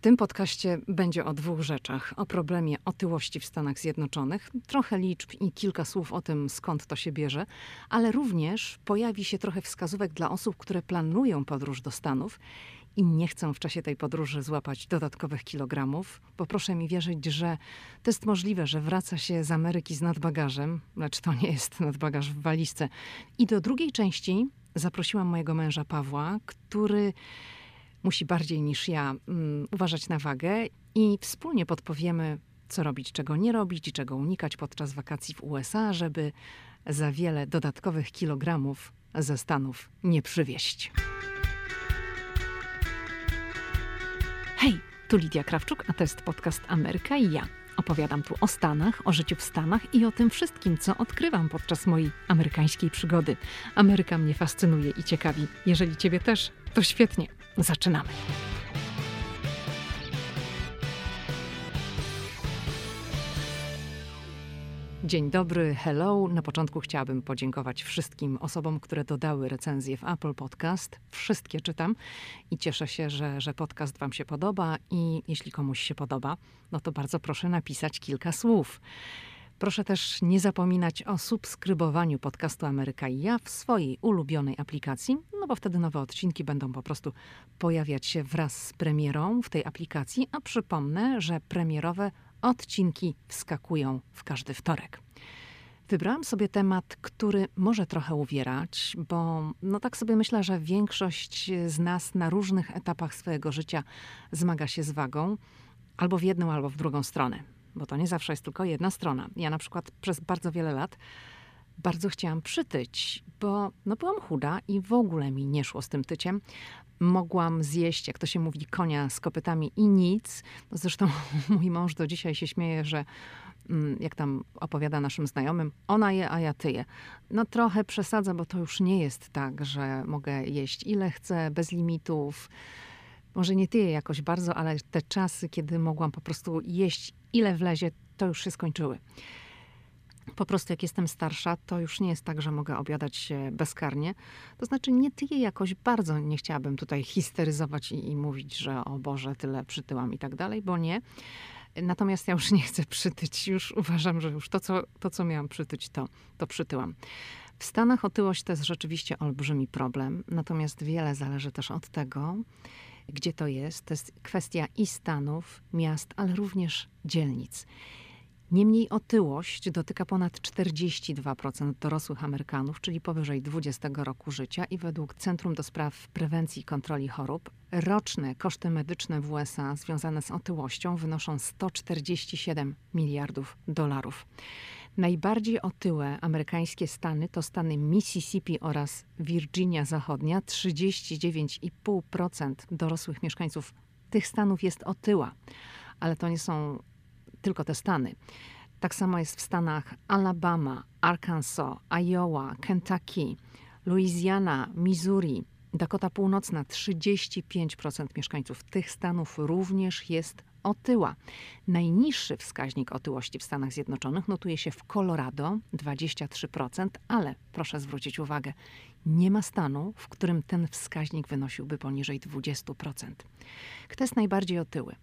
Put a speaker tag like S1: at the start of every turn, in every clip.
S1: tym podcaście będzie o dwóch rzeczach. O problemie otyłości w Stanach Zjednoczonych, trochę liczb i kilka słów o tym, skąd to się bierze, ale również pojawi się trochę wskazówek dla osób, które planują podróż do Stanów i nie chcą w czasie tej podróży złapać dodatkowych kilogramów, bo proszę mi wierzyć, że to jest możliwe, że wraca się z Ameryki z nadbagażem, lecz to nie jest nadbagaż w walizce. I do drugiej części zaprosiłam mojego męża Pawła, który musi bardziej niż ja um, uważać na wagę i wspólnie podpowiemy, co robić, czego nie robić i czego unikać podczas wakacji w USA, żeby za wiele dodatkowych kilogramów ze Stanów nie przywieźć. Hej, tu Lidia Krawczuk, a to jest podcast Ameryka i ja. Opowiadam tu o Stanach, o życiu w Stanach i o tym wszystkim, co odkrywam podczas mojej amerykańskiej przygody. Ameryka mnie fascynuje i ciekawi. Jeżeli Ciebie też, to świetnie. Zaczynamy. Dzień dobry, hello. Na początku chciałabym podziękować wszystkim osobom, które dodały recenzję w Apple Podcast. Wszystkie czytam i cieszę się, że, że podcast Wam się podoba i jeśli komuś się podoba, no to bardzo proszę napisać kilka słów. Proszę też nie zapominać o subskrybowaniu podcastu Ameryka i ja w swojej ulubionej aplikacji, no bo wtedy nowe odcinki będą po prostu pojawiać się wraz z premierą w tej aplikacji, a przypomnę, że premierowe odcinki wskakują w każdy wtorek. Wybrałam sobie temat, który może trochę uwierać, bo no tak sobie myślę, że większość z nas na różnych etapach swojego życia zmaga się z wagą, albo w jedną, albo w drugą stronę bo to nie zawsze jest tylko jedna strona. Ja na przykład przez bardzo wiele lat bardzo chciałam przytyć, bo no byłam chuda i w ogóle mi nie szło z tym tyciem. Mogłam zjeść, jak to się mówi, konia z kopytami i nic. Zresztą mój mąż do dzisiaj się śmieje, że mm, jak tam opowiada naszym znajomym, ona je, a ja tyję. No trochę przesadza, bo to już nie jest tak, że mogę jeść ile chcę, bez limitów. Może nie tyję jakoś bardzo, ale te czasy, kiedy mogłam po prostu jeść ile wlezie, to już się skończyły. Po prostu jak jestem starsza, to już nie jest tak, że mogę obiadać się bezkarnie. To znaczy nie tyję jakoś bardzo, nie chciałabym tutaj histeryzować i, i mówić, że o Boże, tyle przytyłam i tak dalej, bo nie. Natomiast ja już nie chcę przytyć, już uważam, że już to, co, to, co miałam przytyć, to, to przytyłam. W Stanach otyłość to jest rzeczywiście olbrzymi problem, natomiast wiele zależy też od tego, gdzie to jest. To jest kwestia i stanów, miast, ale również dzielnic. Niemniej otyłość dotyka ponad 42% dorosłych Amerykanów, czyli powyżej 20 roku życia i według Centrum do Spraw Prewencji i Kontroli Chorób roczne koszty medyczne w USA związane z otyłością wynoszą 147 miliardów dolarów. Najbardziej otyłe amerykańskie stany to stany Mississippi oraz Virginia Zachodnia. 39,5% dorosłych mieszkańców tych stanów jest otyła, ale to nie są tylko te stany. Tak samo jest w stanach Alabama, Arkansas, Iowa, Kentucky, Louisiana, Missouri, Dakota Północna. 35% mieszkańców tych stanów również jest otyła. Najniższy wskaźnik otyłości w Stanach Zjednoczonych notuje się w Colorado 23%, ale proszę zwrócić uwagę, nie ma stanu, w którym ten wskaźnik wynosiłby poniżej 20%. Kto jest najbardziej otyły?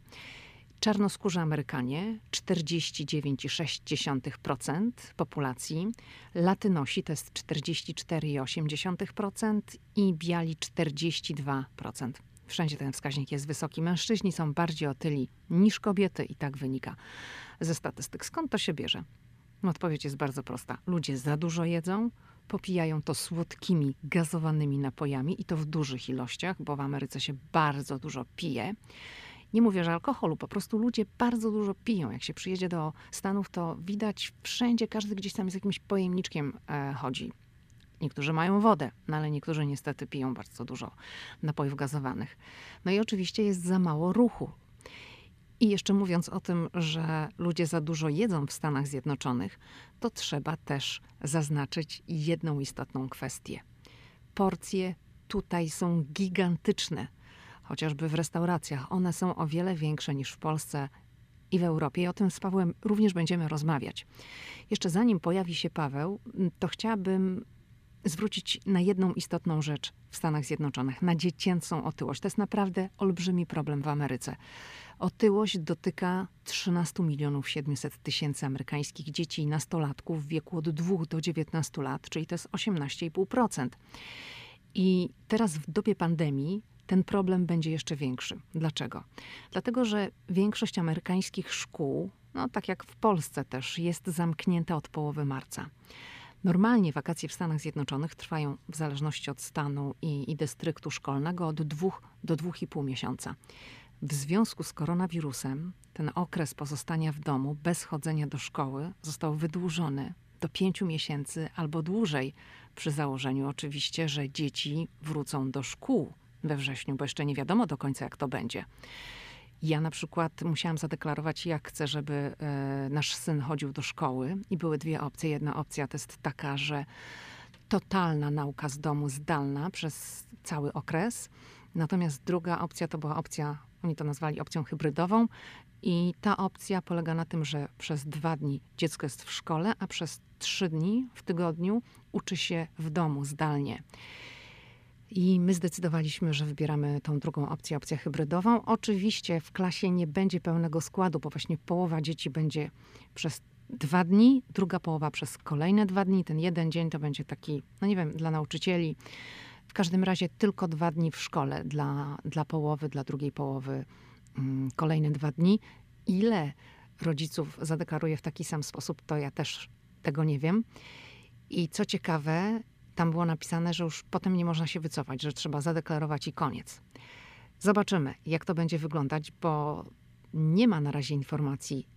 S1: Czarnoskórzy Amerykanie 49,6% populacji, Latynosi to jest 44,8% i biali 42%. Wszędzie ten wskaźnik jest wysoki. Mężczyźni są bardziej otyli niż kobiety i tak wynika ze statystyk. Skąd to się bierze? Odpowiedź jest bardzo prosta. Ludzie za dużo jedzą, popijają to słodkimi, gazowanymi napojami i to w dużych ilościach, bo w Ameryce się bardzo dużo pije. Nie mówię, że alkoholu, po prostu ludzie bardzo dużo piją. Jak się przyjedzie do Stanów, to widać wszędzie, każdy gdzieś tam z jakimś pojemniczkiem e, chodzi. Niektórzy mają wodę, no ale niektórzy niestety piją bardzo dużo napojów gazowanych. No i oczywiście jest za mało ruchu. I jeszcze mówiąc o tym, że ludzie za dużo jedzą w Stanach Zjednoczonych, to trzeba też zaznaczyć jedną istotną kwestię. Porcje tutaj są gigantyczne, chociażby w restauracjach. One są o wiele większe niż w Polsce i w Europie. I o tym z Pawłem również będziemy rozmawiać. Jeszcze zanim pojawi się Paweł, to chciałabym zwrócić na jedną istotną rzecz w Stanach Zjednoczonych, na dziecięcą otyłość. To jest naprawdę olbrzymi problem w Ameryce. Otyłość dotyka 13 milionów 700 tysięcy amerykańskich dzieci i nastolatków w wieku od 2 do 19 lat, czyli to jest 18,5%. I teraz w dobie pandemii ten problem będzie jeszcze większy. Dlaczego? Dlatego, że większość amerykańskich szkół, no tak jak w Polsce też, jest zamknięta od połowy marca. Normalnie wakacje w Stanach Zjednoczonych trwają w zależności od stanu i, i dystryktu szkolnego od dwóch do dwóch i pół miesiąca. W związku z koronawirusem ten okres pozostania w domu bez chodzenia do szkoły został wydłużony do pięciu miesięcy albo dłużej, przy założeniu oczywiście, że dzieci wrócą do szkół we wrześniu, bo jeszcze nie wiadomo do końca, jak to będzie. Ja na przykład musiałam zadeklarować, jak chcę, żeby e, nasz syn chodził do szkoły, i były dwie opcje. Jedna opcja to jest taka, że totalna nauka z domu zdalna przez cały okres. Natomiast druga opcja to była opcja, oni to nazwali opcją hybrydową, i ta opcja polega na tym, że przez dwa dni dziecko jest w szkole, a przez trzy dni w tygodniu uczy się w domu zdalnie. I my zdecydowaliśmy, że wybieramy tą drugą opcję, opcję hybrydową. Oczywiście w klasie nie będzie pełnego składu, bo właśnie połowa dzieci będzie przez dwa dni, druga połowa przez kolejne dwa dni. Ten jeden dzień to będzie taki, no nie wiem, dla nauczycieli. W każdym razie tylko dwa dni w szkole dla, dla połowy, dla drugiej połowy mm, kolejne dwa dni. Ile rodziców zadeklaruje w taki sam sposób, to ja też tego nie wiem. I co ciekawe, tam było napisane, że już potem nie można się wycofać, że trzeba zadeklarować i koniec. Zobaczymy, jak to będzie wyglądać, bo nie ma na razie informacji,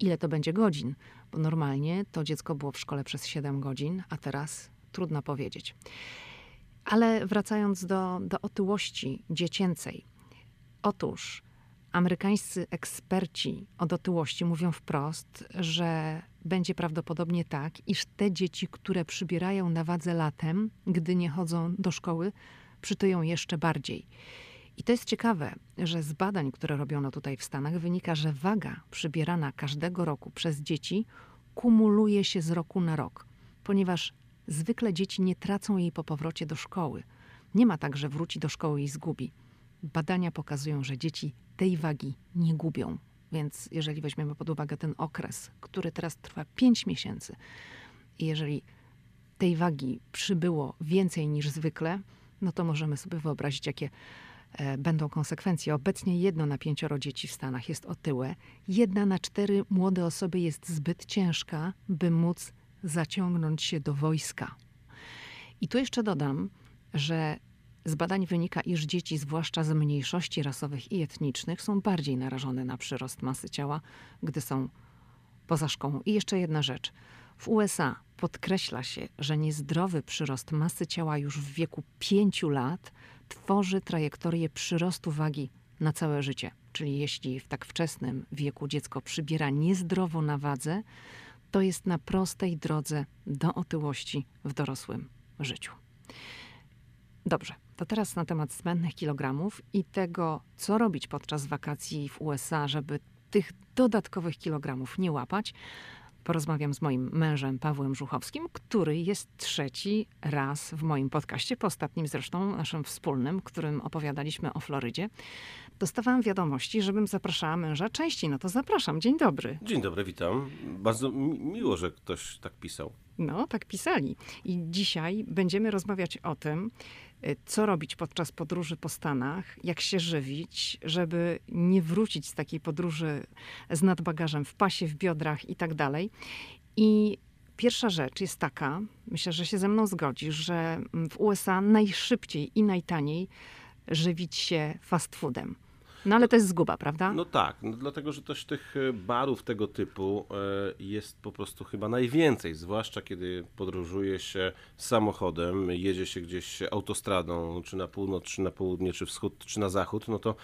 S1: ile to będzie godzin, bo normalnie to dziecko było w szkole przez 7 godzin, a teraz trudno powiedzieć. Ale wracając do, do otyłości dziecięcej. Otóż amerykańscy eksperci od otyłości mówią wprost, że będzie prawdopodobnie tak, iż te dzieci, które przybierają na wadze latem, gdy nie chodzą do szkoły, przytyją jeszcze bardziej. I to jest ciekawe, że z badań, które robiono tutaj w Stanach, wynika, że waga przybierana każdego roku przez dzieci kumuluje się z roku na rok, ponieważ zwykle dzieci nie tracą jej po powrocie do szkoły. Nie ma tak, że wróci do szkoły i zgubi. Badania pokazują, że dzieci tej wagi nie gubią. Więc jeżeli weźmiemy pod uwagę ten okres, który teraz trwa 5 miesięcy, i jeżeli tej wagi przybyło więcej niż zwykle, no to możemy sobie wyobrazić, jakie e, będą konsekwencje. Obecnie jedno na pięcioro dzieci w Stanach jest otyłe, jedna na cztery młode osoby jest zbyt ciężka, by móc zaciągnąć się do wojska. I tu jeszcze dodam, że z badań wynika, iż dzieci, zwłaszcza z mniejszości rasowych i etnicznych, są bardziej narażone na przyrost masy ciała, gdy są poza szkołą. I jeszcze jedna rzecz. W USA podkreśla się, że niezdrowy przyrost masy ciała już w wieku 5 lat tworzy trajektorię przyrostu wagi na całe życie. Czyli jeśli w tak wczesnym wieku dziecko przybiera niezdrowo na wadze, to jest na prostej drodze do otyłości w dorosłym życiu. Dobrze, to teraz na temat zbędnych kilogramów i tego, co robić podczas wakacji w USA, żeby tych dodatkowych kilogramów nie łapać. Porozmawiam z moim mężem Pawłem Żuchowskim, który jest trzeci raz w moim podcaście, po ostatnim zresztą naszym wspólnym, którym opowiadaliśmy o Florydzie. Dostawałam wiadomości, żebym zapraszała męża częściej. No to zapraszam. Dzień dobry.
S2: Dzień dobry, witam. Bardzo miło, że ktoś tak pisał.
S1: No, tak pisali. I dzisiaj będziemy rozmawiać o tym, co robić podczas podróży po Stanach, jak się żywić, żeby nie wrócić z takiej podróży z nadbagażem w pasie, w biodrach i tak dalej. I pierwsza rzecz jest taka, myślę, że się ze mną zgodzisz, że w USA najszybciej i najtaniej żywić się fast foodem. No ale to jest zguba, prawda?
S2: No tak, no, dlatego że też tych e, barów tego typu e, jest po prostu chyba najwięcej, zwłaszcza kiedy podróżuje się samochodem, jedzie się gdzieś autostradą, czy na północ, czy na południe, czy wschód, czy na zachód, no to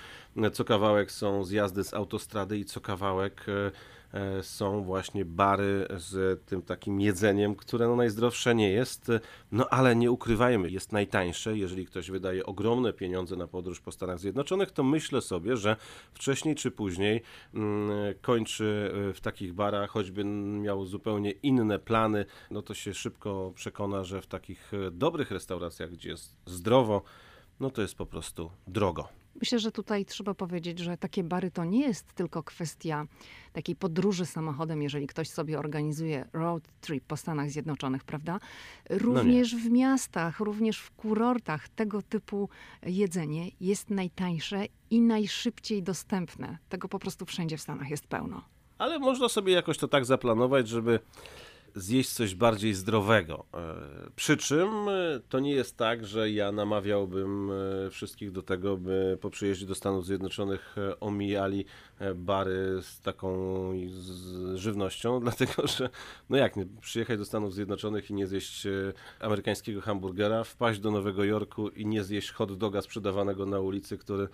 S2: co kawałek są zjazdy z autostrady i co kawałek e, są właśnie bary z tym takim jedzeniem, które no najzdrowsze nie jest, no ale nie ukrywajmy, jest najtańsze. Jeżeli ktoś wydaje ogromne pieniądze na podróż po Stanach Zjednoczonych, to myślę sobie, że wcześniej czy później mm, kończy e, w takich barach, choćby miał zupełnie inne plany, no to się szybko przekona, że w takich e, dobrych restauracjach, gdzie jest zdrowo, no to jest po prostu drogo.
S1: Myślę, że tutaj trzeba powiedzieć, że takie bary to nie jest tylko kwestia takiej podróży samochodem, jeżeli ktoś sobie organizuje road trip po Stanach Zjednoczonych, prawda? Również w miastach, również w kurortach tego typu jedzenie jest najtańsze i najszybciej dostępne. Tego po prostu wszędzie w Stanach jest pełno.
S2: Ale można sobie jakoś to tak zaplanować, żeby zjeść coś bardziej zdrowego. E, przy czym e, to nie jest tak, że ja namawiałbym e, wszystkich do tego, by po przyjeździe do Stanów Zjednoczonych omijali bary z taką żywnością, dlatego że no jak nie, przyjechać do Stanów Zjednoczonych i nie zjeść amerykańskiego hamburgera, wpaść do Nowego Jorku i nie zjeść hot doga sprzedawanego na ulicy, który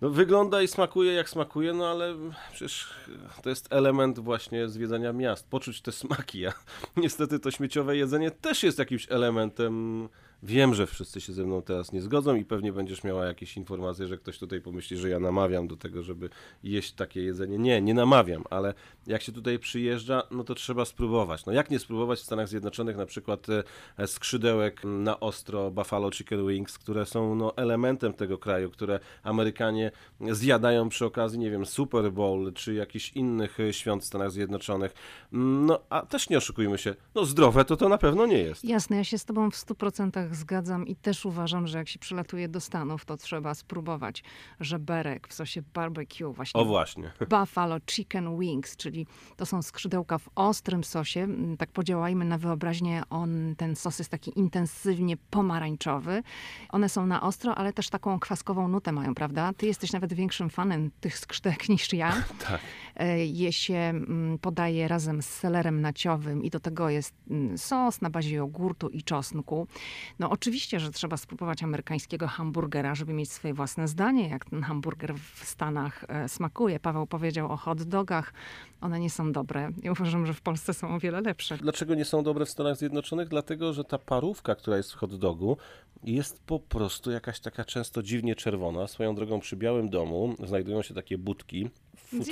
S2: no, wygląda i smakuje jak smakuje, no ale przecież to jest element właśnie zwiedzania miast, poczuć te smaki, a niestety to śmieciowe jedzenie też jest jakimś elementem Wiem, że wszyscy się ze mną teraz nie zgodzą i pewnie będziesz miała jakieś informacje, że ktoś tutaj pomyśli, że ja namawiam do tego, żeby jeść takie jedzenie. Nie, nie namawiam, ale jak się tutaj przyjeżdża, no to trzeba spróbować. No jak nie spróbować w Stanach Zjednoczonych na przykład e, skrzydełek na ostro Buffalo Chicken Wings, które są no, elementem tego kraju, które Amerykanie zjadają przy okazji, nie wiem, Super Bowl czy jakichś innych e, świąt w Stanach Zjednoczonych. No a też nie oszukujmy się, no zdrowe to to na pewno nie jest.
S1: Jasne, ja się z tobą w 100% zgadzam i też uważam, że jak się przylatuje do Stanów, to trzeba spróbować żeberek w sosie barbecue, właśnie.
S2: O właśnie.
S1: Buffalo Chicken Wings, czyli to są skrzydełka w ostrym sosie. Mm, tak podziałajmy na wyobraźnię, on, ten sos jest taki intensywnie pomarańczowy. One są na ostro, ale też taką kwaskową nutę mają, prawda? Ty jesteś nawet większym fanem tych skrzydełek niż ja.
S2: tak.
S1: E, je się mm, podaje razem z selerem naciowym i do tego jest mm, sos na bazie jogurtu i czosnku. No oczywiście, że trzeba spróbować amerykańskiego hamburgera, żeby mieć swoje własne zdanie, jak ten hamburger w Stanach e, smakuje. Paweł powiedział o hot dogach. One nie są dobre. Ja uważam, że w Polsce są o wiele lepsze.
S2: Dlaczego nie są dobre w Stanach Zjednoczonych? Dlatego, że ta parówka, która jest w hot dogu, jest po prostu jakaś taka często dziwnie czerwona. Swoją drogą przy Białym Domu znajdują się takie budki, food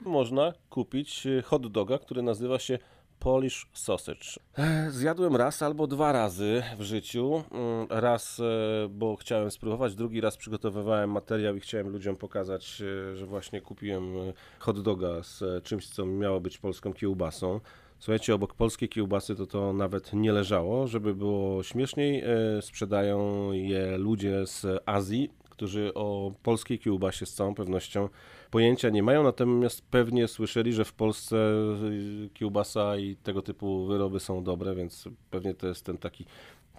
S2: Można kupić e, hot doga, który nazywa się Polish sausage. E, zjadłem raz albo dwa razy w życiu. Mm, raz, e, bo chciałem spróbować, drugi raz przygotowywałem materiał i chciałem ludziom pokazać, e, że właśnie kupiłem hot doga z czymś, co miało być polską kiełbasą. Słuchajcie, obok polskiej kiełbasy to to nawet nie leżało. Żeby było śmieszniej, sprzedają je ludzie z Azji, którzy o polskiej kiełbasie z całą pewnością pojęcia nie mają, natomiast pewnie słyszeli, że w Polsce y, kiełbasa i tego typu wyroby są dobre, więc pewnie to jest ten taki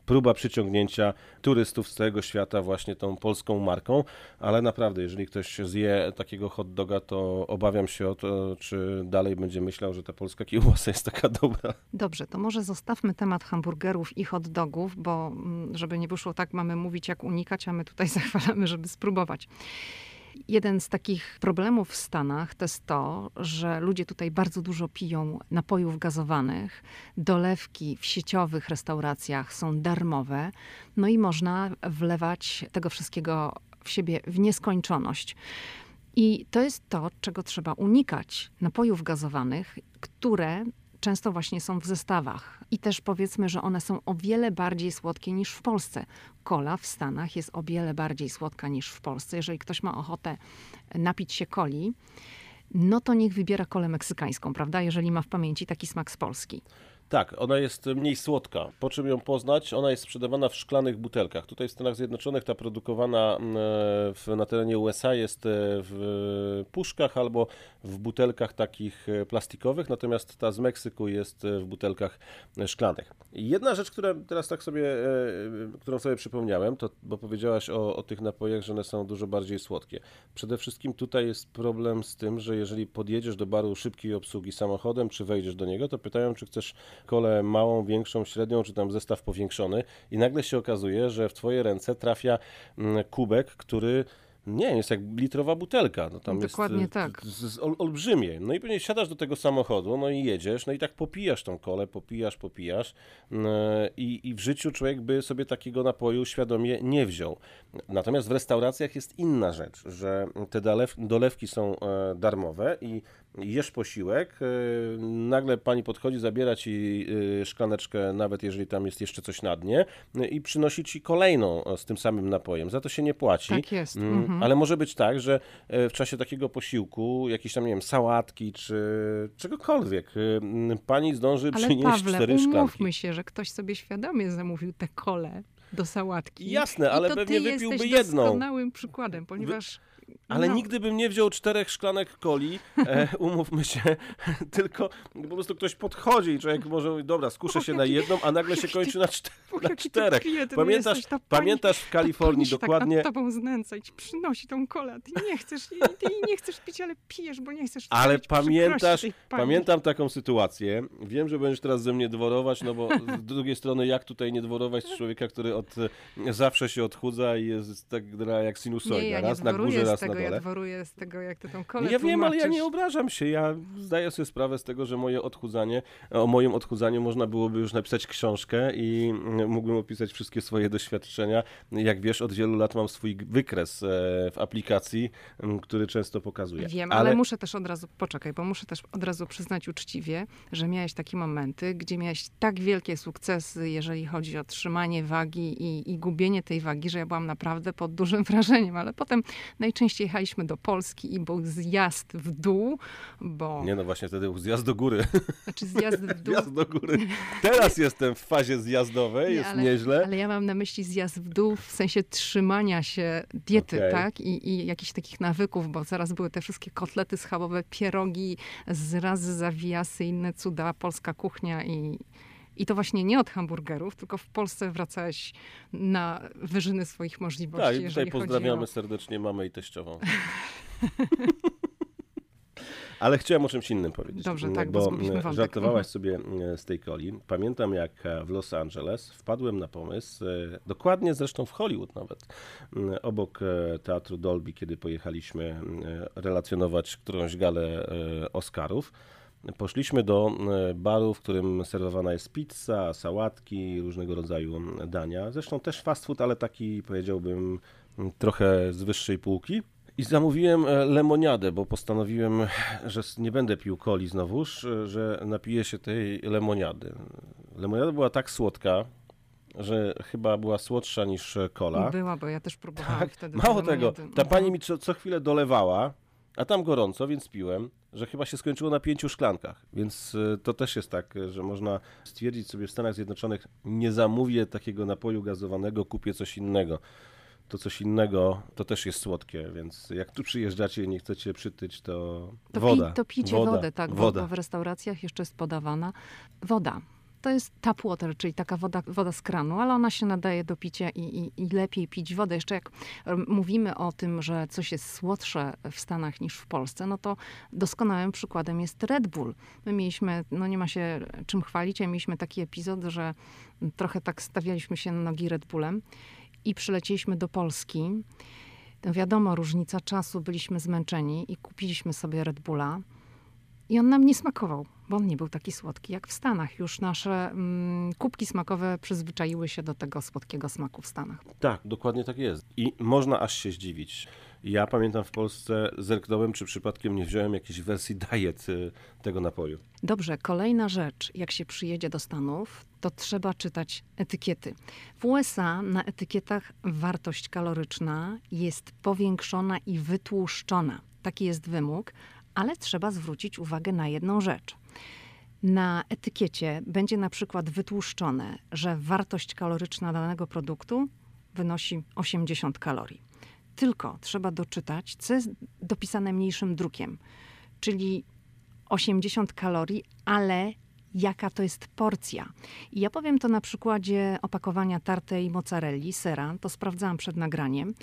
S2: próba przyciągnięcia turystów z całego świata właśnie tą polską marką, ale naprawdę, jeżeli ktoś zje takiego hot doga, to obawiam się o to, czy dalej będzie myślał, że ta polska kiełbasa jest taka dobra.
S1: Dobrze, to może zostawmy temat hamburgerów i hot dogów, bo mm, żeby nie wyszło tak, mamy mówić jak unikać, a my tutaj zachwalamy, żeby spróbować. Jeden z takich problemów w Stanach to jest to, że ludzie tutaj bardzo dużo piją napojów gazowanych. Dolewki w sieciowych restauracjach są darmowe, no i można wlewać tego wszystkiego w siebie w nieskończoność. I to jest to, czego trzeba unikać. Napojów gazowanych, które często właśnie są w zestawach. I też powiedzmy, że one są o wiele bardziej słodkie niż w Polsce. Kola w Stanach jest o wiele bardziej słodka niż w Polsce. Jeżeli ktoś ma ochotę napić się coli, no to niech wybiera kolę meksykańską, prawda? Jeżeli ma w pamięci taki smak z Polski.
S2: Tak, ona jest mniej słodka. Po czym ją poznać? Ona jest sprzedawana w szklanych butelkach. Tutaj w Stanach Zjednoczonych ta produkowana mm, w, na terenie USA jest e, w puszkach albo w butelkach takich e, plastikowych, natomiast ta z Meksyku jest e, w butelkach szklanych. Jedna rzecz, która teraz tak sobie, którą sobie przypomniałem, to bo powiedziałaś o, o tych napojach, że one są dużo bardziej słodkie. Przede wszystkim tutaj jest problem z tym, że jeżeli podjedziesz do baru szybkiej obsługi samochodem, czy wejdziesz do niego, to pytają, czy chcesz kolę małą, większą, średnią, czy tam zestaw powiększony i nagle się okazuje, że w Twoje ręce trafia mm, kubek, który Nie, jest jak litrowa butelka. No tam
S1: Dokładnie
S2: jest,
S1: tak.
S2: Z, z ol, olbrzymie. No i później siadasz do tego samochodu, no i jedziesz, no i tak popijasz tą kolę, popijasz, popijasz yy, i, i w życiu człowiek by sobie takiego napoju świadomie nie wziął. Natomiast w restauracjach jest inna rzecz, że te dolew, dolewki są e, darmowe i jesz posiłek, e, nagle pani podchodzi, zabiera ci e, szklaneczkę, nawet jeżeli tam jest jeszcze coś na dnie e, i przynosi ci kolejną z tym samym napojem. Za to się nie płaci.
S1: Tak jest.
S2: Mm,
S1: Mhm.
S2: Ale może być tak, że e, w czasie takiego posiłku, jakieś tam, nie wiem, sałatki czy czegokolwiek, pani zdąży
S1: Ale
S2: przynieść
S1: Pawle,
S2: cztery szklanki.
S1: umówmy się, że ktoś sobie świadomie zamówił tę kolę do sałatki.
S2: Jasne,
S1: I
S2: ale
S1: to
S2: pewnie
S1: ty
S2: wypiłby
S1: jesteś
S2: jedną.
S1: doskonałym przykładem, ponieważ...
S2: Ale
S1: no,
S2: nigdy bym nie wziął czterech szklanek coli, e, umówmy się, tylko po prostu ktoś podchodzi i człowiek może mówi, dobra, skuszę się na jedną, a nagle się kończy
S1: ty-
S2: na, czter na czterech.
S1: biedny
S2: Pamiętasz,
S1: jesteś, pani-
S2: pamiętasz w Kalifornii
S1: się
S2: dokładnie...
S1: tak nad tobą znęca i ci przynosi tą kolę, ty nie chcesz, ty nie chcesz pić, ale pijesz, bo nie chcesz
S2: Ale
S1: przykrości
S2: pamiętasz, pamiętam taką sytuację. Wiem, że będziesz teraz ze mnie dworować, no bo z drugiej strony, jak tutaj nie dworować człowieka, który od, zawsze się odchudza i jest tak jak sinusoida.
S1: Nie, ja
S2: raz na górze, raz
S1: tego,
S2: na
S1: ja
S2: dole.
S1: dworuję z tego, jak ty tą kolę
S2: ja wiem, ale ja nie obrażam się. Ja zdaję sobie sprawę z tego, że moje odchudzanie, o moim odchudzaniu można byłoby już napisać książkę i mógłbym opisać wszystkie swoje doświadczenia. Jak wiesz, od wielu lat mam swój wykres e, w aplikacji, który często pokazuję.
S1: Wiem, ale... muszę też od razu, poczekaj, bo muszę też od razu przyznać uczciwie, że miałeś takie momenty, gdzie miałeś tak wielkie sukcesy, jeżeli chodzi o trzymanie wagi i, i gubienie tej wagi, że ja byłam naprawdę pod dużym wrażeniem, ale potem najczęściej jechaliśmy do Polski i był zjazd w dół, bo...
S2: Nie no, właśnie wtedy był zjazd do góry.
S1: Znaczy zjazd w dół...
S2: Zjazd do góry. Teraz jestem w fazie zjazdowej,
S1: Nie,
S2: jest
S1: ale-
S2: nieźle.
S1: Ale ja mam na myśli zjazd w dół w sensie trzymania się diety,
S2: Okej.
S1: tak? I, I jakichś takich nawyków, bo zaraz były te wszystkie kotlety schabowe, pierogi, zrazy, zawijasy, inne cuda, polska kuchnia i... I to właśnie nie od hamburgerów, tylko w Polsce wracałeś na wyżyny swoich możliwości.
S2: Tak, i tutaj pozdrawiamy
S1: chodzi
S2: serdecznie mamę i teściową. Ale chciałem o czymś innym powiedzieć.
S1: Dobrze, tak, bo
S2: e,
S1: wątek.
S2: żartowałaś sobie e, z tej coli. Pamiętam, jak e, w Los Angeles wpadłem na pomysł, e, dokładnie zresztą w Hollywood nawet, m, obok e, Teatru Dolby, kiedy pojechaliśmy relacjonować którąś galę Oscarów. Poszliśmy do e, baru, w którym serwowana jest pizza, sałatki, różnego rodzaju dania. Zresztą też fast food, ale taki powiedziałbym trochę z wyższej półki. I zamówiłem e, lemoniadę, bo postanowiłem, że nie będę pił coli znowuż, e, że napiję się tej lemoniady. Lemoniada była tak słodka, że chyba była słodsza niż cola.
S1: Była, bo ja też próbowałam wtedy.
S2: Tak. Mało
S1: tej
S2: tego, ta
S1: Mhm.
S2: pani mi co, co chwilę dolewała, a tam gorąco, więc piłem, że chyba się skończyło na pięciu szklankach. Więc e, to też jest tak, e, że można stwierdzić sobie w Stanach Zjednoczonych, nie zamówię takiego napoju gazowanego, kupię coś innego. To coś innego to też jest słodkie, więc jak tu przyjeżdżacie i nie chcecie przytyć, to,
S1: To,
S2: woda.
S1: pi, to picie
S2: woda,
S1: wodę, tak,
S2: Woda.
S1: w restauracjach jeszcze jest podawana woda. To jest tap water, czyli taka woda, woda z kranu, ale ona się nadaje do picia i, i, i lepiej pić wodę. Jeszcze jak mówimy o tym, że coś jest słodsze w Stanach niż w Polsce, no to doskonałym przykładem jest Red Bull. My mieliśmy, no nie ma się czym chwalić, a mieliśmy taki epizod, że trochę tak stawialiśmy się na nogi Red Bullem i przylecieliśmy do Polski. No wiadomo, różnica czasu, byliśmy zmęczeni i kupiliśmy sobie Red Bulla. I on nam nie smakował, bo on nie był taki słodki jak w Stanach. Już nasze mm, kubki smakowe przyzwyczaiły się do tego słodkiego smaku w Stanach.
S2: Tak, dokładnie tak jest. I można aż się zdziwić. Ja pamiętam w Polsce zerknąłem, czy przypadkiem nie wziąłem jakiejś wersji diet y, tego napoju.
S1: Dobrze, kolejna rzecz, jak się przyjedzie do Stanów, to trzeba czytać etykiety. W USA na etykietach wartość kaloryczna jest powiększona i wytłuszczona. Taki jest wymóg, ale trzeba zwrócić uwagę na jedną rzecz. Na etykiecie będzie na przykład wytłuszczone, że wartość kaloryczna danego produktu wynosi 80 kalorii. Tylko trzeba doczytać, co jest dopisane mniejszym drukiem, czyli 80 kalorii, ale jaka to jest porcja. I ja powiem to na przykładzie opakowania tartej mozzarelli, sera, to sprawdzałam przed nagraniem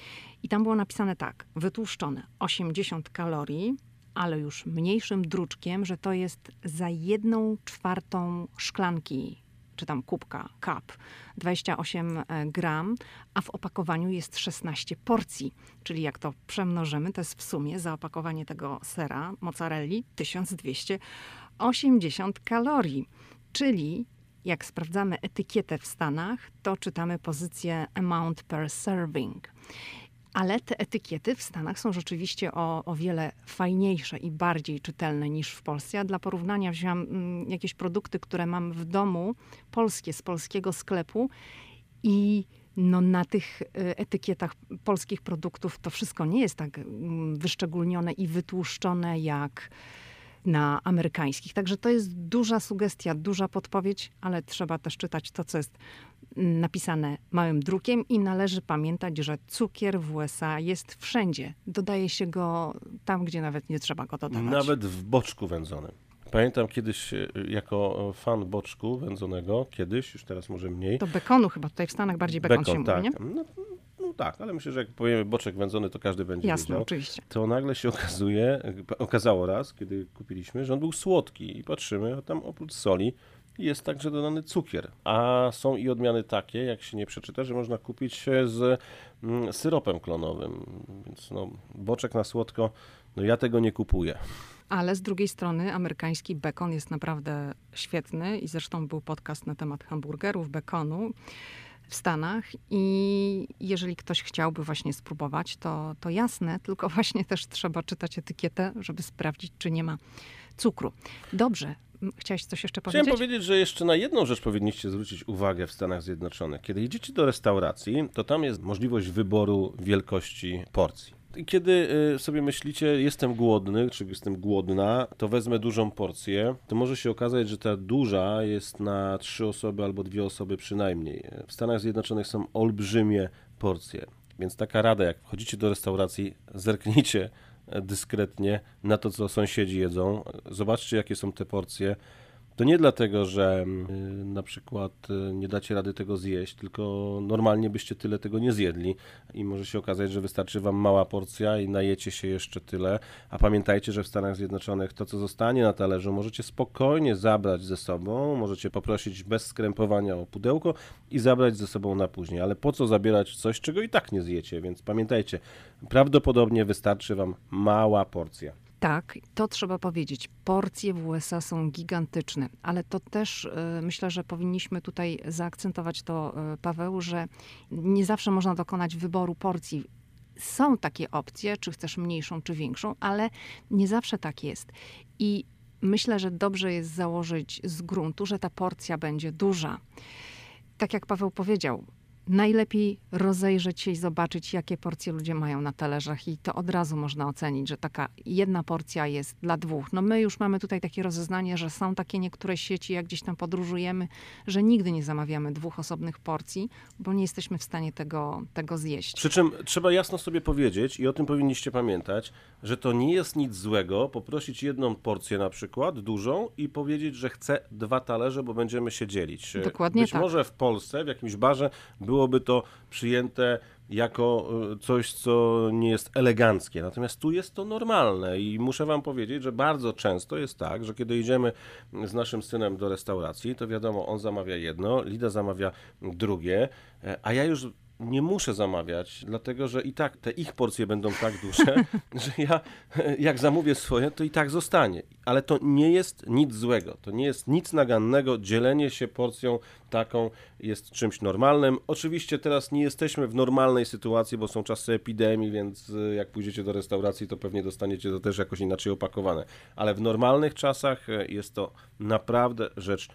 S1: i tam było napisane tak, wytłuszczone 80 kalorii, ale już mniejszym druczkiem, że to jest za jedną czwartą szklanki czy tam kubka, cup, 28 gram, a w opakowaniu jest 16 porcji. Czyli jak to przemnożymy, to jest w sumie za opakowanie tego sera mozzarelli 1280 kalorii. Czyli jak sprawdzamy etykietę w Stanach, to czytamy pozycję amount per serving. Ale te etykiety w Stanach są rzeczywiście o, o wiele fajniejsze i bardziej czytelne niż w Polsce. Ja dla porównania wziąłam mm, jakieś produkty, które mam w domu, polskie, z polskiego sklepu i no na tych y, etykietach polskich produktów to wszystko nie jest tak mm, wyszczególnione i wytłuszczone jak na amerykańskich. Także to jest duża sugestia, duża podpowiedź, ale trzeba też czytać to, co jest napisane małym drukiem i należy pamiętać, że cukier w USA jest wszędzie. Dodaje się go tam, gdzie nawet nie trzeba go dodawać.
S2: Nawet w boczku wędzonym. Pamiętam kiedyś y, jako fan boczku wędzonego, kiedyś, już teraz może mniej.
S1: To bekonu chyba, tutaj w Stanach bardziej bekon, bekon się
S2: tak.
S1: mówi, nie?
S2: No, no, tak, ale myślę, że jak powiemy boczek wędzony, to każdy będzie
S1: Jasne,
S2: wiedział.
S1: oczywiście.
S2: To nagle się okazuje, okazało raz, kiedy kupiliśmy, że on był słodki i patrzymy, a tam oprócz soli jest także dodany cukier. A są i odmiany takie, jak się nie przeczyta, że można kupić z mm, syropem klonowym. Więc no, boczek na słodko, no ja tego nie kupuję.
S1: Ale z drugiej strony amerykański bekon jest naprawdę świetny i zresztą był podcast na temat hamburgerów, bekonu w Stanach i jeżeli ktoś chciałby właśnie spróbować, to, to jasne, tylko właśnie też trzeba czytać etykietę, żeby sprawdzić, czy nie ma cukru. Dobrze, Chciałeś coś jeszcze powiedzieć?
S2: Chciałem powiedzieć, że jeszcze na jedną rzecz powinniście zwrócić uwagę w Stanach Zjednoczonych. Kiedy idziecie do restauracji, to tam jest możliwość wyboru wielkości porcji. Kiedy y, sobie myślicie, jestem głodny, czy jestem głodna, to wezmę dużą porcję, to może się okazać, że ta duża jest na trzy osoby albo dwie osoby przynajmniej. W Stanach Zjednoczonych są olbrzymie porcje, więc taka rada, jak wchodzicie do restauracji, zerknijcie dyskretnie na to, co sąsiedzi jedzą. Zobaczcie, jakie są te porcje. To nie dlatego, że y, na przykład y, nie dacie rady tego zjeść, tylko normalnie byście tyle tego nie zjedli i może się okazać, że wystarczy wam mała porcja i najecie się jeszcze tyle. A pamiętajcie, że w Stanach Zjednoczonych to, co zostanie na talerzu, możecie spokojnie zabrać ze sobą, możecie poprosić bez skrępowania o pudełko i zabrać ze sobą na później. Ale po co zabierać coś, czego i tak nie zjecie? Więc pamiętajcie, prawdopodobnie wystarczy wam mała porcja.
S1: Tak, to trzeba powiedzieć. Porcje w USA są gigantyczne, ale to też y, myślę, że powinniśmy tutaj zaakcentować to, y, Paweł, że nie zawsze można dokonać wyboru porcji. Są takie opcje, czy chcesz mniejszą, czy większą, ale nie zawsze tak jest. I myślę, że dobrze jest założyć z gruntu, że ta porcja będzie duża. Tak jak Paweł powiedział, najlepiej rozejrzeć się i zobaczyć, jakie porcje ludzie mają na talerzach, i to od razu można ocenić, że taka jedna porcja jest dla dwóch. No my już mamy tutaj takie rozeznanie, że są takie niektóre sieci, jak gdzieś tam podróżujemy, że nigdy nie zamawiamy dwóch osobnych porcji, bo nie jesteśmy w stanie tego, tego zjeść.
S2: Przy czym trzeba jasno sobie powiedzieć, i o tym powinniście pamiętać, że to nie jest nic złego poprosić jedną porcję na przykład, dużą, i powiedzieć, że chcę dwa talerze, bo będziemy się dzielić.
S1: Dokładnie
S2: Być
S1: tak.
S2: może w Polsce, w jakimś barze było byłoby to przyjęte jako e, coś, co nie jest eleganckie. Natomiast tu jest to normalne i muszę Wam powiedzieć, że bardzo często jest tak, że kiedy idziemy z naszym synem do restauracji, to wiadomo, on zamawia jedno, Lida zamawia drugie, e, a ja już nie muszę zamawiać, dlatego że i tak te ich porcje będą tak duże, że ja jak zamówię swoje, to i tak zostanie. Ale to nie jest nic złego, to nie jest nic nagannego. Dzielenie się porcją taką jest czymś normalnym. Oczywiście teraz nie jesteśmy w normalnej sytuacji, bo są czasy epidemii, więc y, jak pójdziecie do restauracji, to pewnie dostaniecie to też jakoś inaczej opakowane. Ale w normalnych czasach y, jest to naprawdę rzecz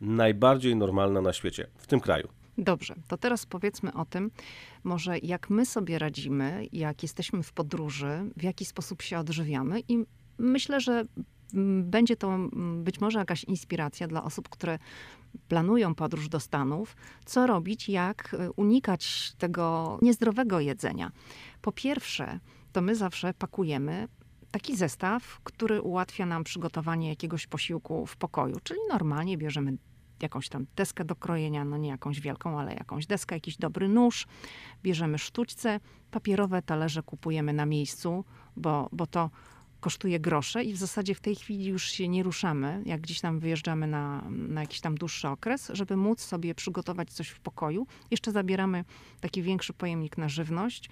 S2: najbardziej normalna na świecie, w tym kraju.
S1: Dobrze, to teraz powiedzmy o tym, może jak my sobie radzimy, jak jesteśmy w podróży, w jaki sposób się odżywiamy i myślę, że będzie to być może jakaś inspiracja dla osób, które planują podróż do Stanów, co robić, jak unikać tego niezdrowego jedzenia. Po pierwsze, to my zawsze pakujemy taki zestaw, który ułatwia nam przygotowanie jakiegoś posiłku w pokoju, czyli normalnie bierzemy jakąś tam deskę do krojenia, no nie jakąś wielką, ale jakąś deskę, jakiś dobry nóż, bierzemy sztućce, papierowe talerze kupujemy na miejscu, bo, bo to kosztuje grosze i w zasadzie w tej chwili już się nie ruszamy, jak gdzieś tam wyjeżdżamy na, na jakiś tam dłuższy okres, żeby móc sobie przygotować coś w pokoju. Jeszcze zabieramy taki większy pojemnik na żywność,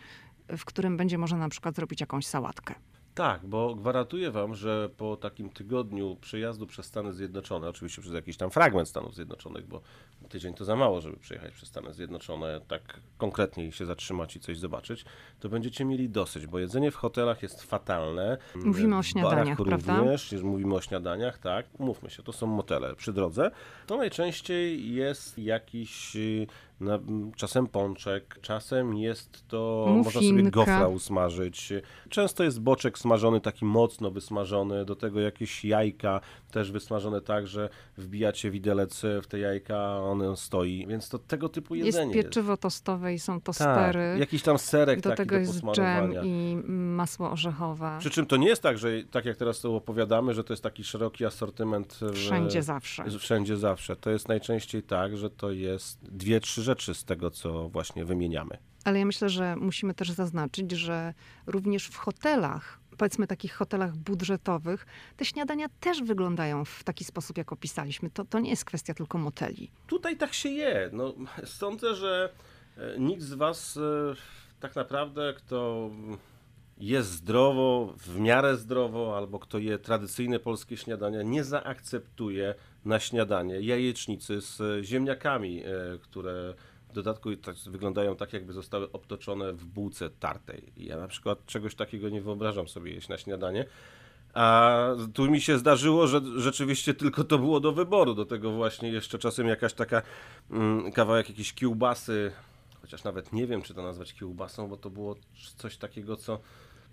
S1: w którym będzie można na przykład zrobić jakąś sałatkę.
S2: Tak, bo gwarantuję wam, że po takim tygodniu przejazdu przez Stany Zjednoczone, oczywiście przez jakiś tam fragment Stanów Zjednoczonych, bo tydzień to za mało, żeby przejechać przez Stany Zjednoczone, tak konkretnie się zatrzymać i coś zobaczyć, to będziecie mieli dosyć, bo jedzenie w hotelach jest fatalne.
S1: Mówimy o śniadaniach,
S2: barach
S1: prawda?
S2: Również, mówimy o śniadaniach, tak, umówmy się, to są motele przy drodze. To najczęściej jest jakiś y, na, czasem pączek, czasem jest to, można sobie gofra usmażyć. Często jest boczek smażony, taki mocno wysmażony, do tego jakieś jajka też wysmażone tak, że wbijacie widelec w te jajka, on stoi, więc to tego typu
S1: Jest
S2: jedzenie jest.
S1: pieczywo tostowe i są
S2: Tak,
S1: tostery.
S2: jakiś tam serek
S1: do
S2: taki
S1: tego
S2: do
S1: jest dżem i masło orzechowe.
S2: Przy czym to nie jest tak, że tak jak teraz to opowiadamy, że to jest taki szeroki asortyment w-
S1: Wszędzie zawsze.
S2: Wszędzie zawsze. To jest najczęściej tak, że to jest dwie, trzy rzeczy z tego, co właśnie wymieniamy.
S1: Ale ja myślę, że musimy też zaznaczyć, że również w hotelach, powiedzmy takich hotelach budżetowych, te śniadania też wyglądają w taki sposób, jak opisaliśmy. To, to nie jest kwestia tylko moteli.
S2: Tutaj tak się je. No, sądzę, że e, nikt z Was e, tak naprawdę, kto jest zdrowo, w miarę zdrowo, albo kto je tradycyjne polskie śniadania, nie zaakceptuje na śniadanie jajecznicy z ziemniakami, e, które w dodatku tak wyglądają tak, jakby zostały obtoczone w bułce tartej. Ja na przykład czegoś takiego nie wyobrażam sobie jeść na śniadanie. A tu mi się zdarzyło, że rzeczywiście tylko to było do wyboru. Do tego właśnie jeszcze czasem jakaś taka mm, kawałek jakiejś kiełbasy, chociaż nawet nie wiem, czy to nazwać kiełbasą, bo to było coś takiego, co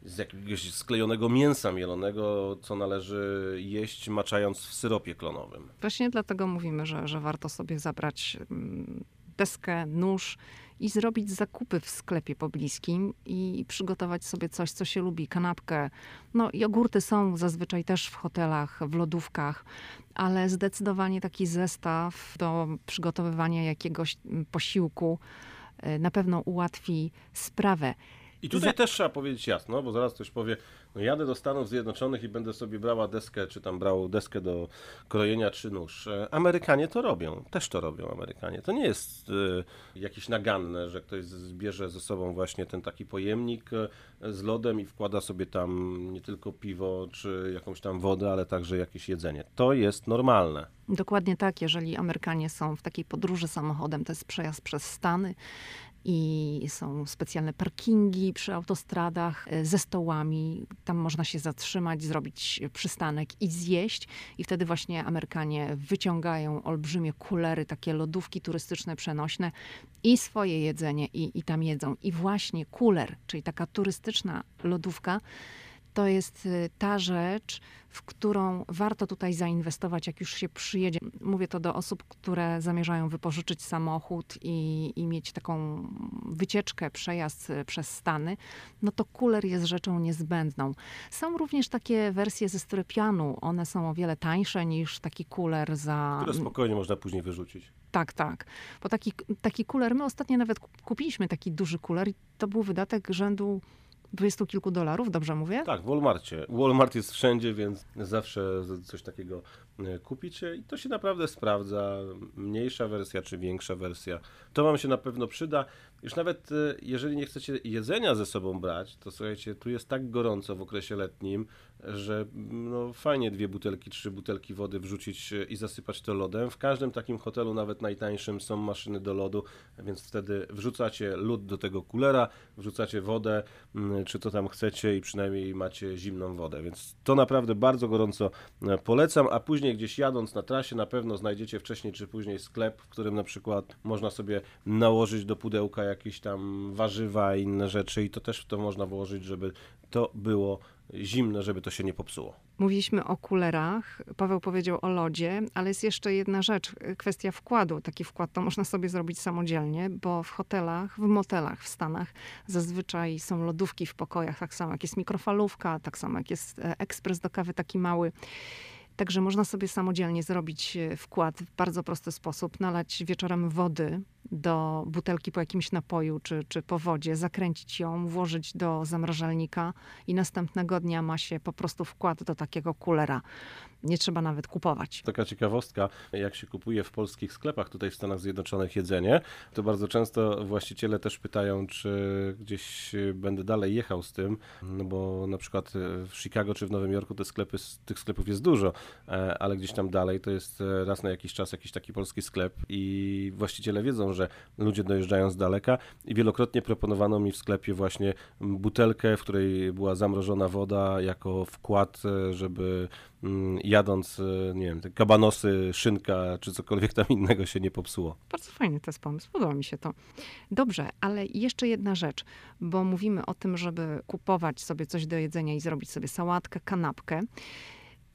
S2: z jakiegoś sklejonego mięsa mielonego, co należy jeść maczając w syropie klonowym.
S1: Właśnie dlatego mówimy, że, że warto sobie zabrać mm, deskę, nóż i zrobić zakupy w sklepie pobliskim i przygotować sobie coś, co się lubi, kanapkę. No jogurty są zazwyczaj też w hotelach, w lodówkach, ale zdecydowanie taki zestaw do przygotowywania jakiegoś mm, posiłku y, na pewno ułatwi sprawę.
S2: I tutaj
S1: Za-
S2: też trzeba powiedzieć jasno, bo zaraz ktoś powie, no jadę do Stanów Zjednoczonych i będę sobie brała deskę, czy tam brał deskę do krojenia, czy nóż. E, Amerykanie to robią, też to robią Amerykanie. To nie jest e, jakieś naganne, że ktoś zbierze ze sobą właśnie ten taki pojemnik e, z lodem i wkłada sobie tam nie tylko piwo, czy jakąś tam wodę, ale także jakieś jedzenie. To jest normalne.
S1: Dokładnie tak, jeżeli Amerykanie są w takiej podróży samochodem, to jest przejazd przez Stany i są specjalne parkingi przy autostradach e, ze stołami. Tam można się zatrzymać, zrobić przystanek i zjeść. I wtedy właśnie Amerykanie wyciągają olbrzymie kulery, takie lodówki turystyczne przenośne i swoje jedzenie i, i tam jedzą. I właśnie kuler, czyli taka turystyczna lodówka, to jest y, ta rzecz, w którą warto tutaj zainwestować, jak już się przyjedzie. Mówię to do osób, które zamierzają wypożyczyć samochód i, i mieć taką wycieczkę, przejazd y, przez Stany. No to kuler jest rzeczą niezbędną. Są również takie wersje ze styropianu. One są o wiele tańsze niż taki kuler za...
S2: Które spokojnie można później wyrzucić.
S1: Tak, tak. Bo taki, taki kuler, my ostatnio nawet kup- kupiliśmy taki duży kuler i to był wydatek rzędu dwudziestu kilku dolarów, dobrze mówię?
S2: Tak, w Walmartie. Walmart jest wszędzie, więc zawsze coś takiego e, kupicie i to się naprawdę sprawdza. Mniejsza wersja czy większa wersja. To Wam się na pewno przyda. Już nawet e, jeżeli nie chcecie jedzenia ze sobą brać, to słuchajcie, tu jest tak gorąco w okresie letnim, że mm, no, fajnie dwie butelki, trzy butelki wody wrzucić e, i zasypać to lodem. W każdym takim hotelu, nawet najtańszym, są maszyny do lodu, więc wtedy wrzucacie lód do tego kulera, wrzucacie wodę, mm, czy to tam chcecie i przynajmniej macie zimną wodę. Więc to naprawdę bardzo gorąco e, polecam, a później gdzieś jadąc na trasie na pewno znajdziecie wcześniej czy później sklep, w którym na przykład można sobie nałożyć do pudełka jakieś tam warzywa i inne rzeczy i to też w to można włożyć, żeby to było zimne, żeby to się nie popsuło.
S1: Mówiliśmy o kulerach, Paweł powiedział o lodzie, ale jest jeszcze jedna rzecz, y, kwestia wkładu. Taki wkład to można sobie zrobić samodzielnie, bo w hotelach, w motelach w Stanach zazwyczaj są lodówki w pokojach, tak samo jak jest mikrofalówka, tak samo jak jest e, ekspres do kawy taki mały. Także można sobie samodzielnie zrobić e, wkład w bardzo prosty sposób, nalać wieczorem wody do butelki po jakimś napoju czy, czy po wodzie, zakręcić ją, włożyć do zamrażalnika i następnego dnia ma się po prostu wkład do takiego kulera. Nie trzeba nawet kupować.
S2: Taka ciekawostka, jak się kupuje w polskich sklepach tutaj w Stanach Zjednoczonych jedzenie, to bardzo często właściciele też pytają, czy gdzieś będę dalej jechał z tym, no bo na przykład w Chicago czy w Nowym Jorku te sklepy, tych sklepów jest dużo, e, ale gdzieś tam dalej to jest e, raz na jakiś czas jakiś taki polski sklep i właściciele wiedzą, że ludzie dojeżdżają z daleka i wielokrotnie proponowano mi w sklepie właśnie butelkę, w której była zamrożona woda jako wkład, e, żeby Mm, jadąc, e, nie wiem, te kabanosy, szynka czy cokolwiek tam innego się nie popsuło.
S1: Bardzo fajny to jest pomysł, podoba mi się to. Dobrze, ale jeszcze jedna rzecz, bo mówimy o tym, żeby kupować sobie coś do jedzenia i zrobić sobie sałatkę, kanapkę.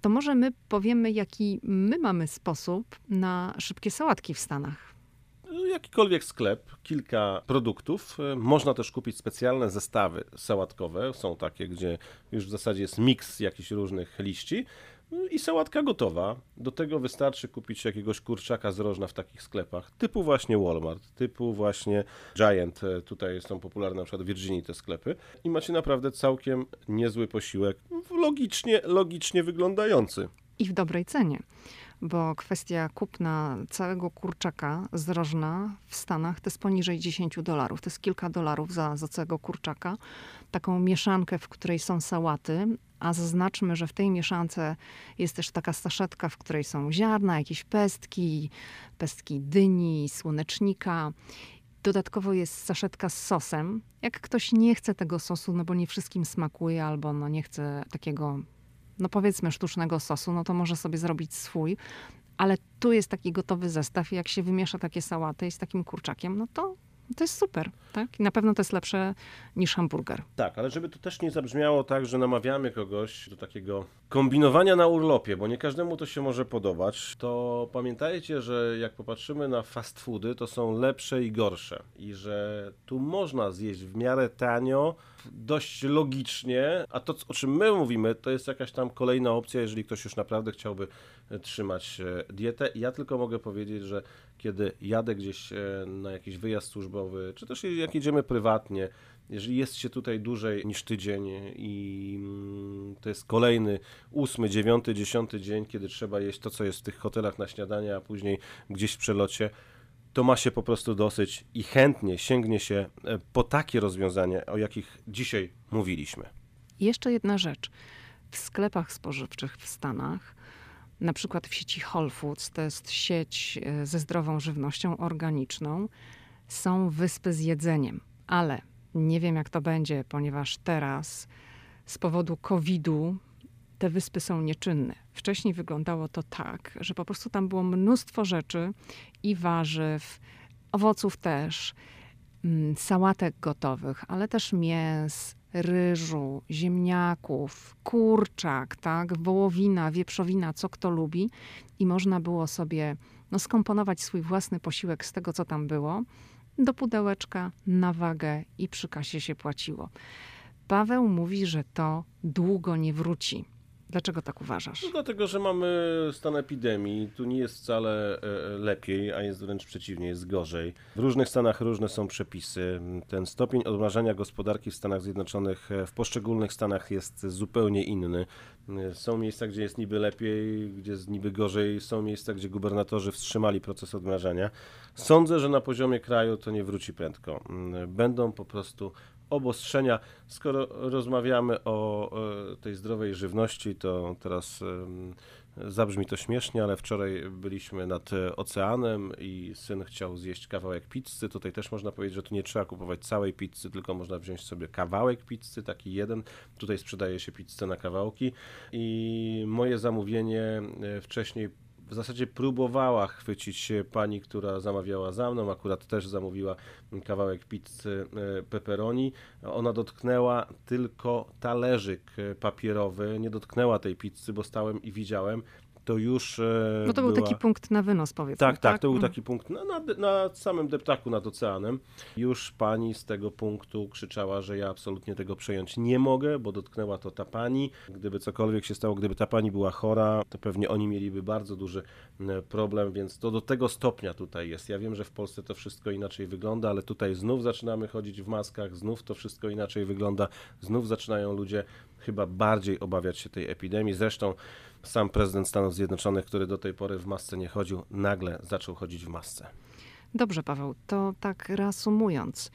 S1: To może my powiemy, jaki my mamy sposób na szybkie sałatki w Stanach
S2: jakikolwiek sklep, kilka produktów. E, można też kupić specjalne zestawy sałatkowe. Są takie, gdzie już w zasadzie jest miks jakichś różnych liści. No I sałatka gotowa. Do tego wystarczy kupić jakiegoś kurczaka z rożna w takich sklepach, typu właśnie Walmart, typu właśnie Giant. E, tutaj są popularne na przykład w Virginii te sklepy. I macie naprawdę całkiem niezły posiłek, logicznie, logicznie wyglądający.
S1: I w dobrej cenie bo kwestia kupna całego kurczaka z rożna w Stanach to jest poniżej 10 dolarów. To jest kilka dolarów za, za całego kurczaka. Taką mieszankę, w której są sałaty, a zaznaczmy, że w tej mieszance jest też taka saszetka, w której są ziarna, jakieś pestki, pestki dyni, słonecznika. Dodatkowo jest saszetka z sosem. Jak ktoś nie chce tego sosu, no bo nie wszystkim smakuje, albo no nie chce takiego no powiedzmy sztucznego sosu, no to może sobie zrobić swój. Ale tu jest taki gotowy zestaw i jak się wymiesza takie sałaty z takim kurczakiem, no to to jest super, tak? I na pewno to jest lepsze niż hamburger.
S2: Tak, ale żeby to też nie zabrzmiało tak, że namawiamy kogoś do takiego kombinowania na urlopie, bo nie każdemu to się może podobać, to pamiętajcie, że jak popatrzymy na fast foody, to są lepsze i gorsze. I że tu można zjeść w miarę tanio, dość logicznie, a to, o czym my mówimy, to jest jakaś tam kolejna opcja, jeżeli ktoś już naprawdę chciałby trzymać e, dietę. Ja tylko mogę powiedzieć, że kiedy jadę gdzieś e, na jakiś wyjazd służbowy, czy też jak jedziemy prywatnie, jeżeli jest się tutaj dłużej niż tydzień i mm, to jest kolejny ósmy, dziewiąty, dziesiąty dzień, kiedy trzeba jeść to, co jest w tych hotelach na śniadanie, a później gdzieś w przelocie, to ma się po prostu dosyć i chętnie sięgnie się e, po takie rozwiązania, o jakich dzisiaj mówiliśmy.
S1: Jeszcze jedna rzecz. W sklepach spożywczych w Stanach na przykład w sieci Whole Foods, to jest sieć e, ze zdrową żywnością organiczną, są wyspy z jedzeniem, ale nie wiem jak to będzie, ponieważ teraz z powodu COVID-u te wyspy są nieczynne. Wcześniej wyglądało to tak, że po prostu tam było mnóstwo rzeczy i warzyw, owoców też, mm, sałatek gotowych, ale też mięs, ryżu, ziemniaków, kurczak, tak, wołowina, wieprzowina, co kto lubi. I można było sobie no, skomponować swój własny posiłek z tego, co tam było, do pudełeczka, na wagę i przy kasie się płaciło. Paweł mówi, że to długo nie wróci. Dlaczego tak uważasz?
S2: No dlatego, że mamy stan epidemii. Tu nie jest wcale e, e, lepiej, a jest wręcz przeciwnie, jest gorzej. W różnych stanach różne są przepisy. Ten stopień odmrażania gospodarki w Stanach Zjednoczonych, e, w poszczególnych stanach jest zupełnie inny. Są miejsca, gdzie jest niby lepiej, gdzie jest niby gorzej. Są miejsca, gdzie gubernatorzy wstrzymali proces odmrażania. Sądzę, że na poziomie kraju to nie wróci prędko. Będą po prostu obostrzenia. Skoro rozmawiamy o tej zdrowej żywności, to teraz zabrzmi to śmiesznie, ale wczoraj byliśmy nad oceanem i syn chciał zjeść kawałek pizzy. Tutaj też można powiedzieć, że tu nie trzeba kupować całej pizzy, tylko można wziąć sobie kawałek pizzy, taki jeden. Tutaj sprzedaje się pizzę na kawałki i moje zamówienie e, wcześniej w zasadzie próbowała chwycić pani, która zamawiała za mną, akurat też zamówiła kawałek pizzy e, pepperoni. Ona dotknęła tylko talerzyk papierowy, nie dotknęła tej pizzy, bo stałem i widziałem. To już e,
S1: No to był
S2: była...
S1: taki punkt na wynos, powiedzmy.
S2: Tak, tak, to był
S1: Mm.
S2: taki punkt na, na, na samym deptaku nad oceanem. Już pani z tego punktu krzyczała, że ja absolutnie tego przejąć nie mogę, bo dotknęła to ta pani. Gdyby cokolwiek się stało, gdyby ta pani była chora, to pewnie oni mieliby bardzo duży e, problem, więc to do tego stopnia tutaj jest. Ja wiem, że w Polsce to wszystko inaczej wygląda, ale tutaj znów zaczynamy chodzić w maskach, znów to wszystko inaczej wygląda, znów zaczynają ludzie chyba bardziej obawiać się tej epidemii. Zresztą sam prezydent Stanów Zjednoczonych, który do tej pory w masce nie chodził, nagle zaczął chodzić w masce.
S1: Dobrze, Paweł, to tak reasumując,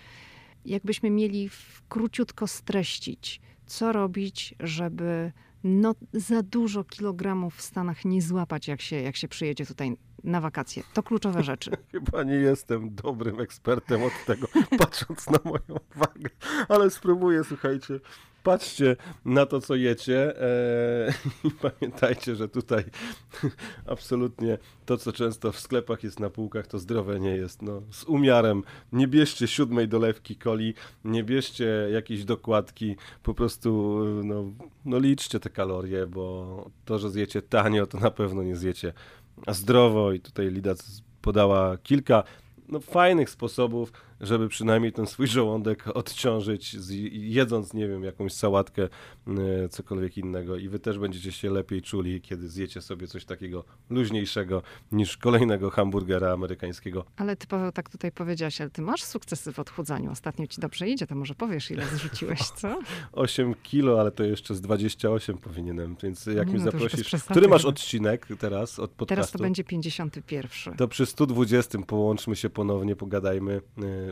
S1: jakbyśmy mieli króciutko streścić, co robić, żeby no, za dużo kilogramów w Stanach nie złapać, jak się, jak się przyjedzie tutaj na wakacje. To kluczowe rzeczy.
S2: Chyba nie jestem dobrym ekspertem od tego, patrząc na moją wagę, ale spróbuję, słuchajcie. Patrzcie na to, co jecie e, i pamiętajcie, że tutaj absolutnie to, co często w sklepach jest na półkach, to zdrowe nie jest. No, z umiarem. Nie bierzcie siódmej dolewki coli, nie bierzcie jakiejś dokładki, po prostu no, no liczcie te kalorie, bo to, że zjecie tanio, to na pewno nie zjecie zdrowo i tutaj Lida podała kilka no, fajnych sposobów, żeby przynajmniej ten swój żołądek odciążyć, jedząc, nie wiem, jakąś sałatkę, e, cokolwiek innego i wy też będziecie się lepiej czuli, kiedy zjecie sobie coś takiego luźniejszego niż kolejnego hamburgera amerykańskiego.
S1: Ale ty, Paweł, tak tutaj powiedziałaś, ale ty masz sukcesy w odchudzaniu. Ostatnio ci dobrze idzie, to może powiesz, ile zrzuciłeś, co?
S2: 8 kilo, ale to jeszcze z 28 powinienem, więc jak mi
S1: no
S2: zaprosisz... Który masz odcinek teraz od podcastu?
S1: Teraz to będzie 51.
S2: To przy 120 połączmy się ponownie, pogadajmy.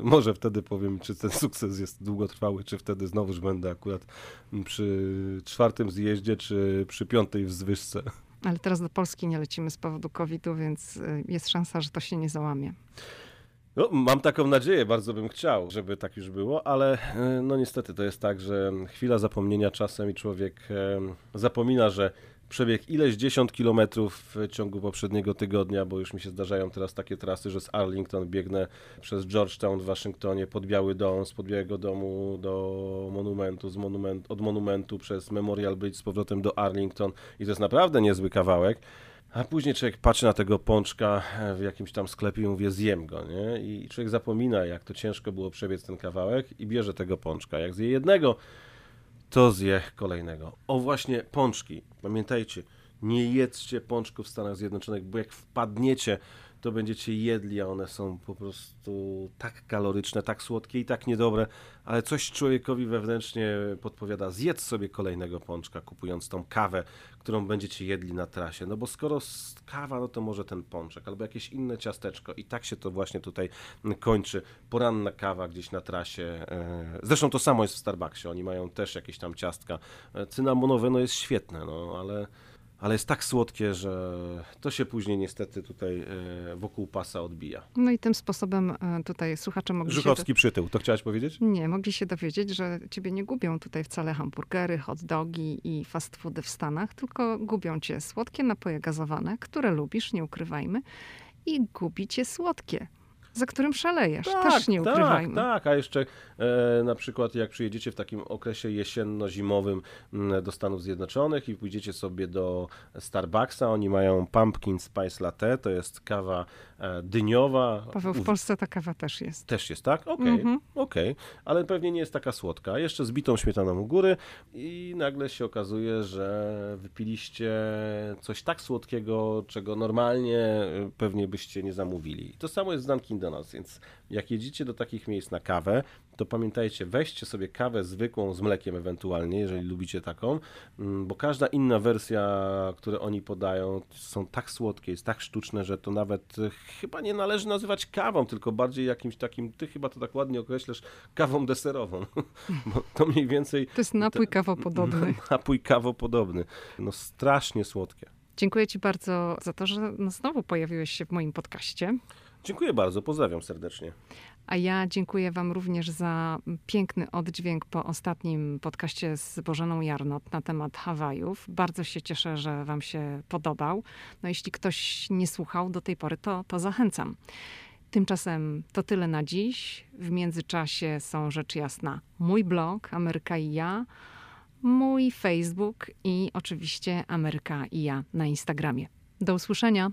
S2: Może wtedy powiem, czy ten sukces jest długotrwały, czy wtedy znowuż będę akurat przy czwartym zjeździe, czy przy piątej wzwyżce.
S1: Ale teraz do Polski nie lecimy z powodu COVID-u, więc y, jest szansa, że to się nie załamie.
S2: No, mam taką nadzieję, bardzo bym chciał, żeby tak już było, ale yy, no niestety to jest tak, że chwila zapomnienia czasem i człowiek zapomina, że przebiegł ileś dziesiąt kilometrów w ciągu poprzedniego tygodnia, bo już mi się zdarzają teraz takie trasy, że z Arlington biegnę przez Georgetown w Waszyngtonie pod Biały Dom, z pod Białego Domu do monumentu, z monument, od monumentu przez Memorial Bridge z powrotem do Arlington i to jest naprawdę niezły kawałek. A później człowiek patrzy na tego pączka w jakimś tam sklepie i mówi, zjem go, nie? I człowiek zapomina, jak to ciężko było przebiec ten kawałek i bierze tego pączka. Jak zje jednego, to zje kolejnego. O właśnie, pączki. Pamiętajcie, nie jedzcie pączków w Stanach Zjednoczonych, bo jak wpadniecie, to będziecie jedli, a one są po prostu tak kaloryczne, tak słodkie i tak niedobre, ale coś człowiekowi wewnętrznie podpowiada, zjedz sobie kolejnego pączka, kupując tą kawę, którą będziecie jedli na trasie. No bo skoro kawa, no to może ten pączek, albo jakieś inne ciasteczko. I tak się to właśnie tutaj kończy. Poranna kawa gdzieś na trasie. e, Zresztą to samo jest w Starbucksie. Oni mają też jakieś tam ciastka. E, Cynamonowe, no jest świetne, no ale ale jest tak słodkie, że to się później niestety tutaj e, wokół pasa odbija.
S1: No i tym sposobem e, tutaj słuchacze mogli się...
S2: Żuchowski przytył, to chciałaś powiedzieć?
S1: Nie, mogli się dowiedzieć, że ciebie nie gubią tutaj wcale hamburgery, hot dogi i fast foody w Stanach, tylko gubią cię słodkie napoje gazowane, które lubisz, nie ukrywajmy, i gubi cię słodkie, za którym szalejesz, też nie
S2: tak,
S1: ukrywajmy.
S2: tak, a jeszcze e, na przykład jak przyjedziecie w takim okresie jesienno-zimowym m, do Stanów Zjednoczonych i pójdziecie sobie do Starbucksa, oni mają pumpkin spice latte, to jest kawa e, dyniowa.
S1: Paweł, w Polsce ta kawa też jest.
S2: Też jest tak? Okej,
S1: Mhm.
S2: okej, ale pewnie nie jest taka słodka. Jeszcze z bitą śmietaną u góry i nagle się okazuje, że wypiliście coś tak słodkiego, czego normalnie y, pewnie byście nie zamówili. To samo jest z Dunkin' Donuts, więc jak jedziecie do takich miejsc na kawę, to pamiętajcie, weźcie sobie kawę zwykłą z mlekiem ewentualnie, jeżeli lubicie taką, mm, bo każda inna wersja, które oni podają, są tak słodkie, jest tak sztuczne, że to nawet e, chyba nie należy nazywać kawą, tylko bardziej jakimś takim, ty chyba to tak ładnie określasz, kawą deserową, bo to mniej więcej
S1: To jest napój kawopodobny.
S2: napój kawopodobny. No strasznie słodkie.
S1: Dziękuję ci bardzo za to, że no znowu pojawiłeś się w moim podcaście.
S2: Dziękuję bardzo, pozdrawiam serdecznie.
S1: A ja dziękuję Wam również za piękny oddźwięk po ostatnim podcaście z Bożeną Jarnot na temat Hawajów. Bardzo się cieszę, że Wam się podobał. No jeśli ktoś nie słuchał do tej pory, to, to zachęcam. Tymczasem to tyle na dziś. W międzyczasie są rzecz jasna mój blog Ameryka i ja, mój Facebook i oczywiście Ameryka i ja na Instagramie. Do usłyszenia.